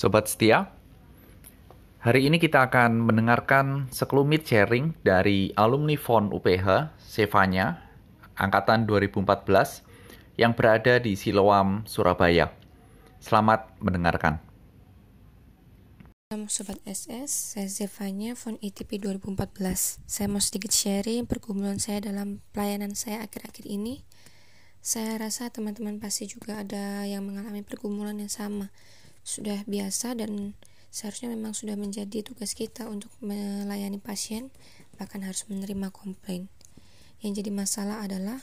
Sobat setia, hari ini kita akan mendengarkan sekelumit sharing dari alumni FON UPH, Sevanya, Angkatan 2014, yang berada di Siloam, Surabaya. Selamat mendengarkan. Sobat SS, saya Zevanya, FON ITP 2014. Saya mau sedikit sharing pergumulan saya dalam pelayanan saya akhir-akhir ini. Saya rasa teman-teman pasti juga ada yang mengalami pergumulan yang sama sudah biasa dan seharusnya memang sudah menjadi tugas kita untuk melayani pasien bahkan harus menerima komplain yang jadi masalah adalah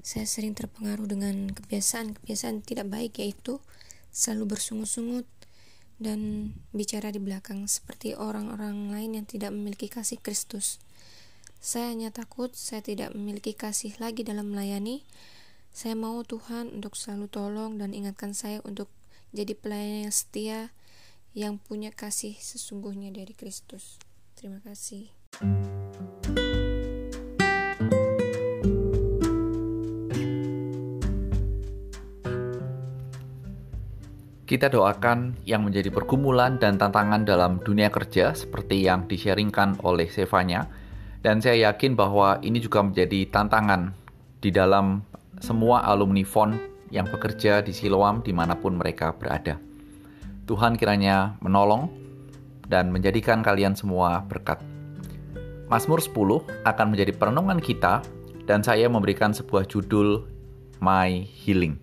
saya sering terpengaruh dengan kebiasaan-kebiasaan tidak baik yaitu selalu bersungut-sungut dan bicara di belakang seperti orang-orang lain yang tidak memiliki kasih Kristus. Saya hanya takut saya tidak memiliki kasih lagi dalam melayani. Saya mau Tuhan untuk selalu tolong dan ingatkan saya untuk jadi pelayan yang setia yang punya kasih sesungguhnya dari Kristus. Terima kasih. Kita doakan yang menjadi pergumulan dan tantangan dalam dunia kerja seperti yang disharingkan oleh Sevanya. Dan saya yakin bahwa ini juga menjadi tantangan di dalam semua alumni FON yang bekerja di Siloam di mana pun mereka berada. Tuhan kiranya menolong dan menjadikan kalian semua berkat. Mazmur 10 akan menjadi perenungan kita dan saya memberikan sebuah judul My Healing.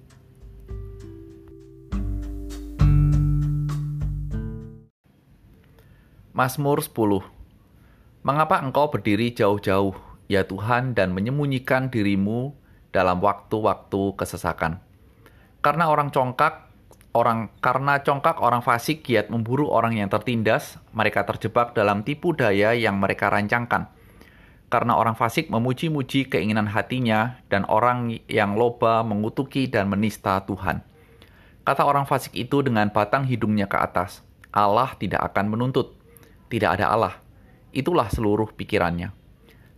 Mazmur 10 Mengapa engkau berdiri jauh-jauh, ya Tuhan, dan menyembunyikan dirimu dalam waktu-waktu kesesakan? Karena orang congkak, orang karena congkak orang fasik giat memburu orang yang tertindas, mereka terjebak dalam tipu daya yang mereka rancangkan. Karena orang fasik memuji-muji keinginan hatinya dan orang yang loba mengutuki dan menista Tuhan. Kata orang fasik itu dengan batang hidungnya ke atas, Allah tidak akan menuntut. Tidak ada Allah. Itulah seluruh pikirannya.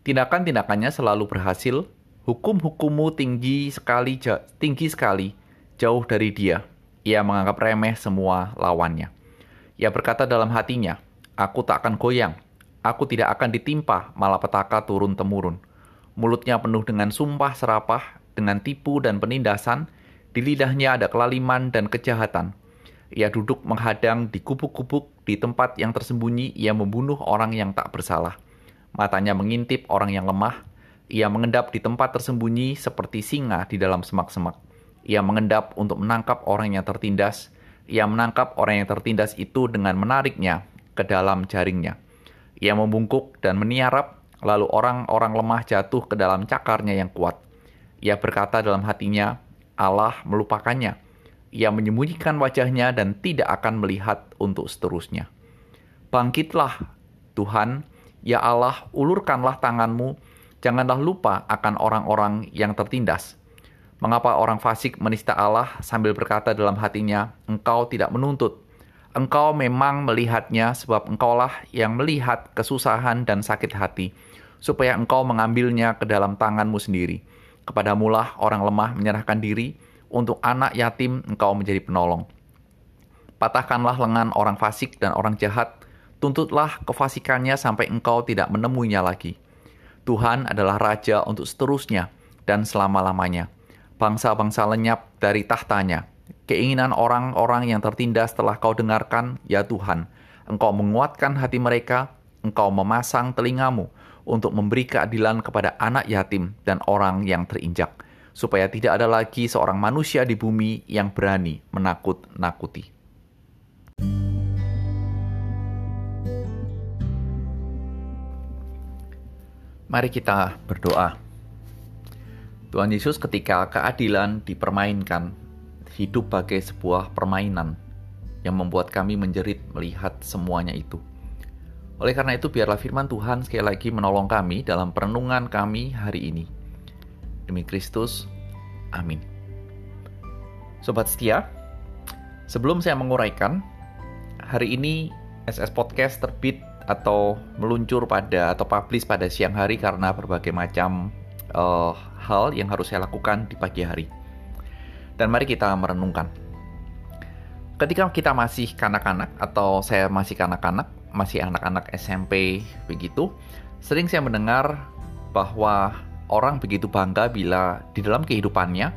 Tindakan-tindakannya selalu berhasil, hukum-hukummu tinggi sekali tinggi sekali jauh dari dia. Ia menganggap remeh semua lawannya. Ia berkata dalam hatinya, Aku tak akan goyang, aku tidak akan ditimpa malapetaka turun-temurun. Mulutnya penuh dengan sumpah serapah, dengan tipu dan penindasan, di lidahnya ada kelaliman dan kejahatan. Ia duduk menghadang di kubuk-kubuk di tempat yang tersembunyi, ia membunuh orang yang tak bersalah. Matanya mengintip orang yang lemah, ia mengendap di tempat tersembunyi seperti singa di dalam semak-semak. Ia mengendap untuk menangkap orang yang tertindas. Ia menangkap orang yang tertindas itu dengan menariknya ke dalam jaringnya. Ia membungkuk dan meniarap, lalu orang-orang lemah jatuh ke dalam cakarnya yang kuat. Ia berkata dalam hatinya, Allah melupakannya. Ia menyembunyikan wajahnya dan tidak akan melihat untuk seterusnya. Bangkitlah, Tuhan, ya Allah, ulurkanlah tanganmu, janganlah lupa akan orang-orang yang tertindas Mengapa orang fasik menista Allah sambil berkata dalam hatinya, "Engkau tidak menuntut"? Engkau memang melihatnya, sebab engkaulah yang melihat kesusahan dan sakit hati, supaya engkau mengambilnya ke dalam tanganmu sendiri. Kepadamulah orang lemah menyerahkan diri, untuk anak yatim engkau menjadi penolong. Patahkanlah lengan orang fasik dan orang jahat, tuntutlah kefasikannya sampai engkau tidak menemuinya lagi. Tuhan adalah Raja untuk seterusnya dan selama-lamanya bangsa-bangsa lenyap dari tahtanya. Keinginan orang-orang yang tertindas telah kau dengarkan, ya Tuhan. Engkau menguatkan hati mereka, engkau memasang telingamu untuk memberi keadilan kepada anak yatim dan orang yang terinjak, supaya tidak ada lagi seorang manusia di bumi yang berani menakut-nakuti. Mari kita berdoa. Tuhan Yesus ketika keadilan dipermainkan, hidup bagai sebuah permainan yang membuat kami menjerit melihat semuanya itu. Oleh karena itu, biarlah firman Tuhan sekali lagi menolong kami dalam perenungan kami hari ini. Demi Kristus, amin. Sobat setia, sebelum saya menguraikan, hari ini SS Podcast terbit atau meluncur pada atau publish pada siang hari karena berbagai macam uh, hal yang harus saya lakukan di pagi hari. Dan mari kita merenungkan. ketika kita masih kanak-kanak atau saya masih kanak-kanak, masih anak-anak SMP begitu, sering saya mendengar bahwa orang begitu bangga bila di dalam kehidupannya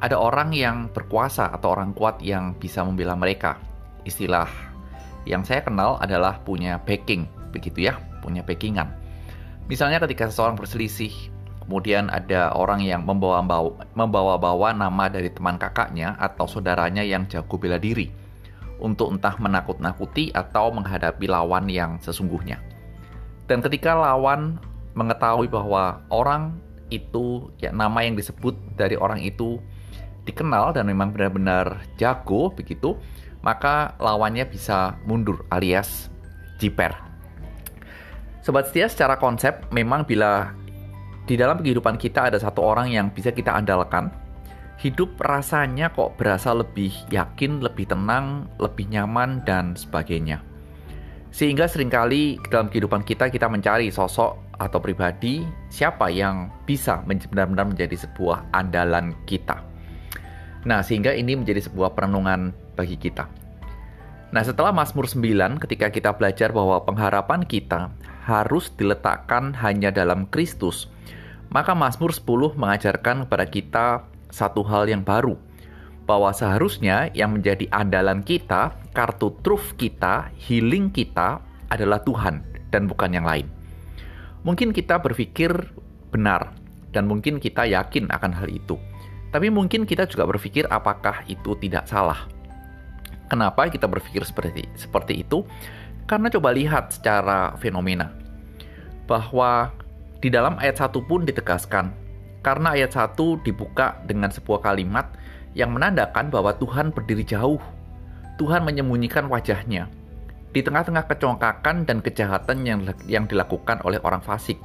ada orang yang berkuasa atau orang kuat yang bisa membela mereka. Istilah yang saya kenal adalah punya backing, begitu ya, punya backingan. Misalnya ketika seseorang berselisih, kemudian ada orang yang membawa-bawa nama dari teman kakaknya atau saudaranya yang jago bela diri untuk entah menakut-nakuti atau menghadapi lawan yang sesungguhnya. Dan ketika lawan mengetahui bahwa orang itu ya nama yang disebut dari orang itu dikenal dan memang benar-benar jago begitu, maka lawannya bisa mundur alias jiper. Sobat setia secara konsep memang bila di dalam kehidupan kita ada satu orang yang bisa kita andalkan, hidup rasanya kok berasa lebih yakin, lebih tenang, lebih nyaman, dan sebagainya. Sehingga sering kali dalam kehidupan kita kita mencari sosok atau pribadi siapa yang bisa benar-benar menjadi sebuah andalan kita. Nah, sehingga ini menjadi sebuah perenungan bagi kita. Nah, setelah Mazmur 9 ketika kita belajar bahwa pengharapan kita harus diletakkan hanya dalam Kristus, maka Mazmur 10 mengajarkan kepada kita satu hal yang baru, bahwa seharusnya yang menjadi andalan kita, kartu truf kita, healing kita adalah Tuhan dan bukan yang lain. Mungkin kita berpikir benar dan mungkin kita yakin akan hal itu. Tapi mungkin kita juga berpikir apakah itu tidak salah. Kenapa kita berpikir seperti seperti itu? Karena coba lihat secara fenomena bahwa di dalam ayat 1 pun ditegaskan karena ayat 1 dibuka dengan sebuah kalimat yang menandakan bahwa Tuhan berdiri jauh. Tuhan menyembunyikan wajahnya di tengah-tengah kecongkakan dan kejahatan yang yang dilakukan oleh orang fasik.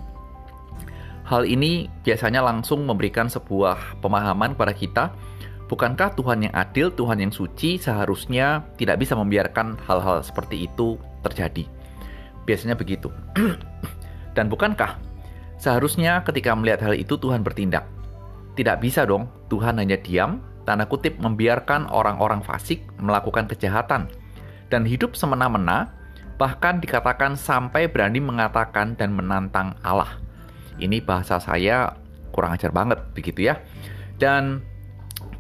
Hal ini biasanya langsung memberikan sebuah pemahaman kepada kita Bukankah Tuhan yang adil, Tuhan yang suci seharusnya tidak bisa membiarkan hal-hal seperti itu terjadi? Biasanya begitu. Dan bukankah seharusnya ketika melihat hal itu Tuhan bertindak? Tidak bisa dong, Tuhan hanya diam, tanda kutip membiarkan orang-orang fasik melakukan kejahatan dan hidup semena-mena, bahkan dikatakan sampai berani mengatakan dan menantang Allah. Ini bahasa saya kurang ajar banget begitu ya. Dan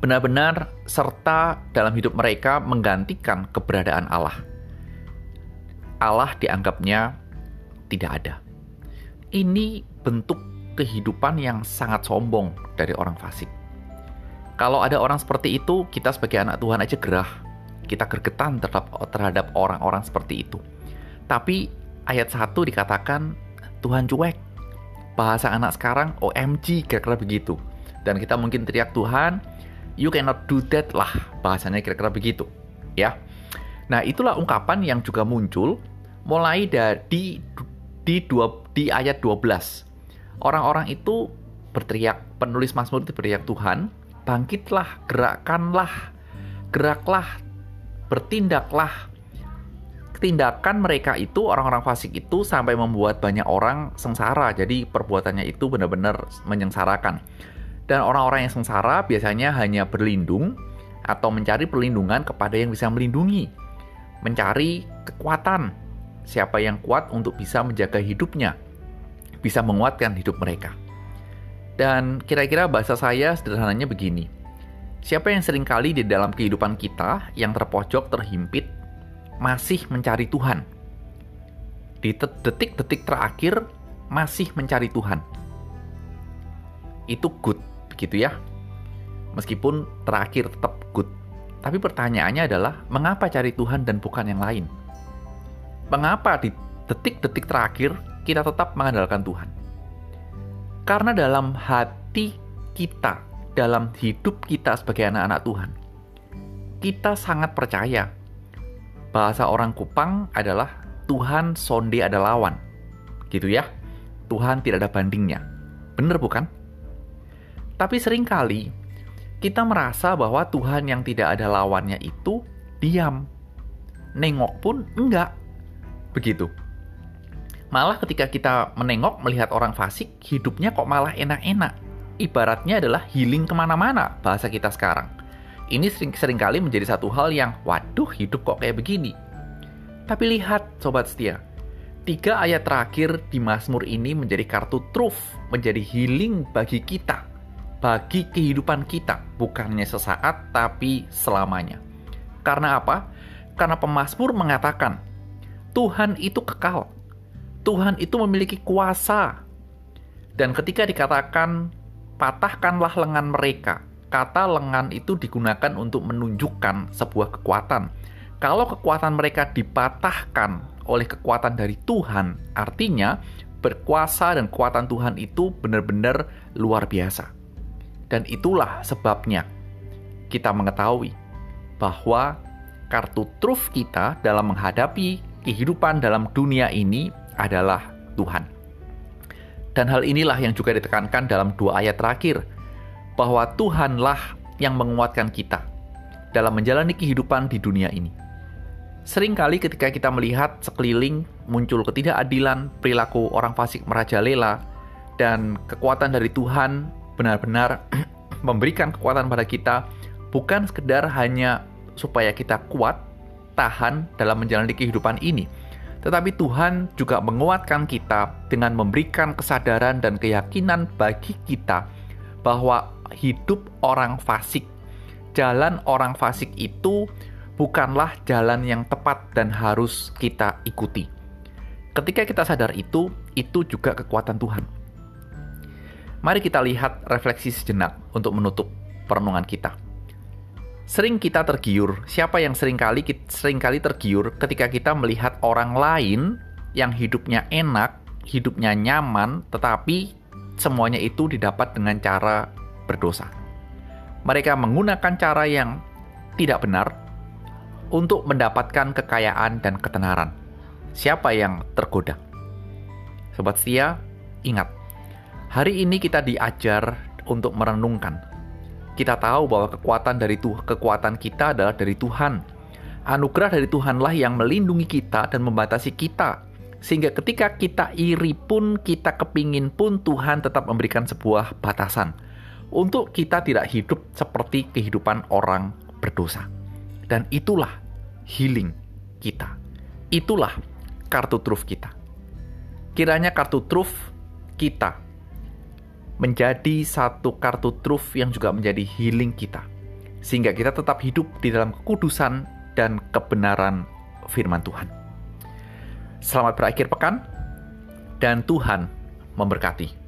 benar-benar serta dalam hidup mereka menggantikan keberadaan Allah. Allah dianggapnya tidak ada. Ini bentuk kehidupan yang sangat sombong dari orang fasik. Kalau ada orang seperti itu, kita sebagai anak Tuhan aja gerah. Kita gergetan terhadap orang-orang seperti itu. Tapi ayat 1 dikatakan Tuhan cuek. Bahasa anak sekarang OMG kira-kira begitu. Dan kita mungkin teriak Tuhan, you cannot do that lah bahasanya kira-kira begitu ya nah itulah ungkapan yang juga muncul mulai dari di dua di ayat 12 orang-orang itu berteriak penulis Mazmur itu berteriak Tuhan bangkitlah gerakkanlah geraklah bertindaklah tindakan mereka itu orang-orang fasik itu sampai membuat banyak orang sengsara jadi perbuatannya itu benar-benar menyengsarakan dan orang-orang yang sengsara biasanya hanya berlindung atau mencari perlindungan kepada yang bisa melindungi. Mencari kekuatan. Siapa yang kuat untuk bisa menjaga hidupnya. Bisa menguatkan hidup mereka. Dan kira-kira bahasa saya sederhananya begini. Siapa yang sering kali di dalam kehidupan kita yang terpojok, terhimpit, masih mencari Tuhan. Di detik-detik terakhir masih mencari Tuhan. Itu good gitu ya. Meskipun terakhir tetap good. Tapi pertanyaannya adalah, mengapa cari Tuhan dan bukan yang lain? Mengapa di detik-detik terakhir kita tetap mengandalkan Tuhan? Karena dalam hati kita, dalam hidup kita sebagai anak-anak Tuhan, kita sangat percaya bahasa orang Kupang adalah Tuhan sonde ada lawan. Gitu ya. Tuhan tidak ada bandingnya. Bener bukan? Tapi sering kali kita merasa bahwa Tuhan yang tidak ada lawannya itu diam. Nengok pun enggak. Begitu. Malah ketika kita menengok melihat orang fasik, hidupnya kok malah enak-enak. Ibaratnya adalah healing ke mana-mana bahasa kita sekarang. ini sering sering kali menjadi satu hal yang, waduh hidup kok kayak begini. Tapi lihat Sobat Setia, tiga ayat terakhir di Mazmur ini menjadi kartu truf, menjadi healing bagi kita, bagi kehidupan kita, bukannya sesaat tapi selamanya. Karena apa? Karena pemazmur mengatakan, Tuhan itu kekal. Tuhan itu memiliki kuasa. Dan ketika dikatakan, patahkanlah lengan mereka, kata lengan itu digunakan untuk menunjukkan sebuah kekuatan. Kalau kekuatan mereka dipatahkan oleh kekuatan dari Tuhan, artinya berkuasa dan kekuatan Tuhan itu benar-benar luar biasa. Dan itulah sebabnya kita mengetahui bahwa kartu truf kita dalam menghadapi kehidupan dalam dunia ini adalah Tuhan. Dan hal inilah yang juga ditekankan dalam dua ayat terakhir, bahwa Tuhanlah yang menguatkan kita dalam menjalani kehidupan di dunia ini. Seringkali ketika kita melihat sekeliling muncul ketidakadilan, perilaku orang fasik merajalela, dan kekuatan dari Tuhan benar-benar memberikan kekuatan pada kita, bukan sekedar hanya supaya kita kuat, tahan dalam menjalani kehidupan ini. Tetapi Tuhan juga menguatkan kita dengan memberikan kesadaran dan keyakinan bagi kita bahwa hidup orang fasik, jalan orang fasik itu bukanlah jalan yang tepat dan harus kita ikuti. Ketika kita sadar itu, itu juga kekuatan Tuhan. Mari kita lihat refleksi sejenak untuk menutup perenungan kita. Sering kita tergiur, siapa yang sering kali sering kali tergiur ketika kita melihat orang lain yang hidupnya enak, hidupnya nyaman, tetapi semuanya itu didapat dengan cara berdosa. Mereka menggunakan cara yang tidak benar untuk mendapatkan kekayaan dan ketenaran. Siapa yang tergoda? Sobat setia, ingat, hari ini kita diajar untuk merenungkan kita tahu bahwa kekuatan dari Tuhan, kekuatan kita adalah dari Tuhan. Anugerah dari Tuhanlah yang melindungi kita dan membatasi kita. Sehingga ketika kita iri pun, kita kepingin pun Tuhan tetap memberikan sebuah batasan. Untuk kita tidak hidup seperti kehidupan orang berdosa. Dan itulah healing kita. Itulah kartu truf kita. Kiranya kartu truf kita menjadi satu kartu truf yang juga menjadi healing kita. Sehingga kita tetap hidup di dalam kekudusan dan kebenaran firman Tuhan. Selamat berakhir pekan, dan Tuhan memberkati.